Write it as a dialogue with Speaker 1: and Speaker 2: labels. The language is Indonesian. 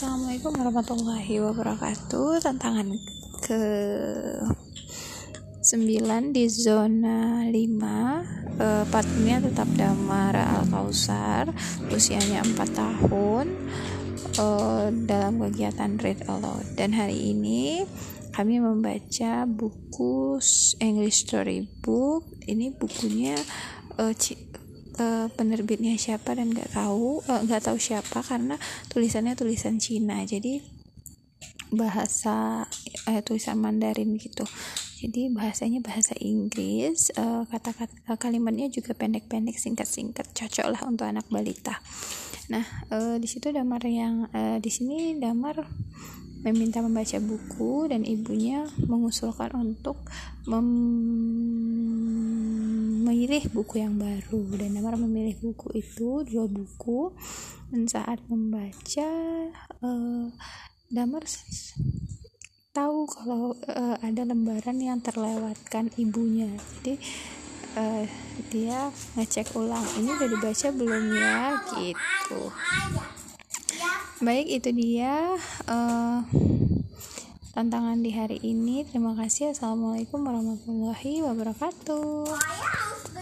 Speaker 1: Assalamualaikum warahmatullahi wabarakatuh. Tantangan ke 9 di zona 5 uh, Patungnya tetap Damar Al-Kausar Usianya 4 tahun uh, Dalam kegiatan Read Aloud. Dan hari ini kami membaca buku English Storybook. Ini bukunya uh, uh, penerbitnya siapa dan nggak tahu eh, nggak uh, tahu siapa karena tulisannya tulisan Cina. Jadi bahasa eh, tulisan Mandarin gitu. Jadi bahasanya bahasa Inggris uh, kalimatnya juga pendek-pendek singkat-singkat cocok lah untuk anak balita. Nah uh, di situ Damar yang uh, di sini Damar meminta membaca buku dan ibunya mengusulkan untuk mem memilih buku yang baru. Dan Damar memilih buku itu dua buku. Dan saat membaca uh, Damar tahu kalau uh, ada lembaran yang terlewatkan ibunya. Jadi uh, dia ngecek ulang ini udah dibaca belum ya? Gitu. Baik itu dia uh, tantangan di hari ini. Terima kasih. Assalamualaikum warahmatullahi wabarakatuh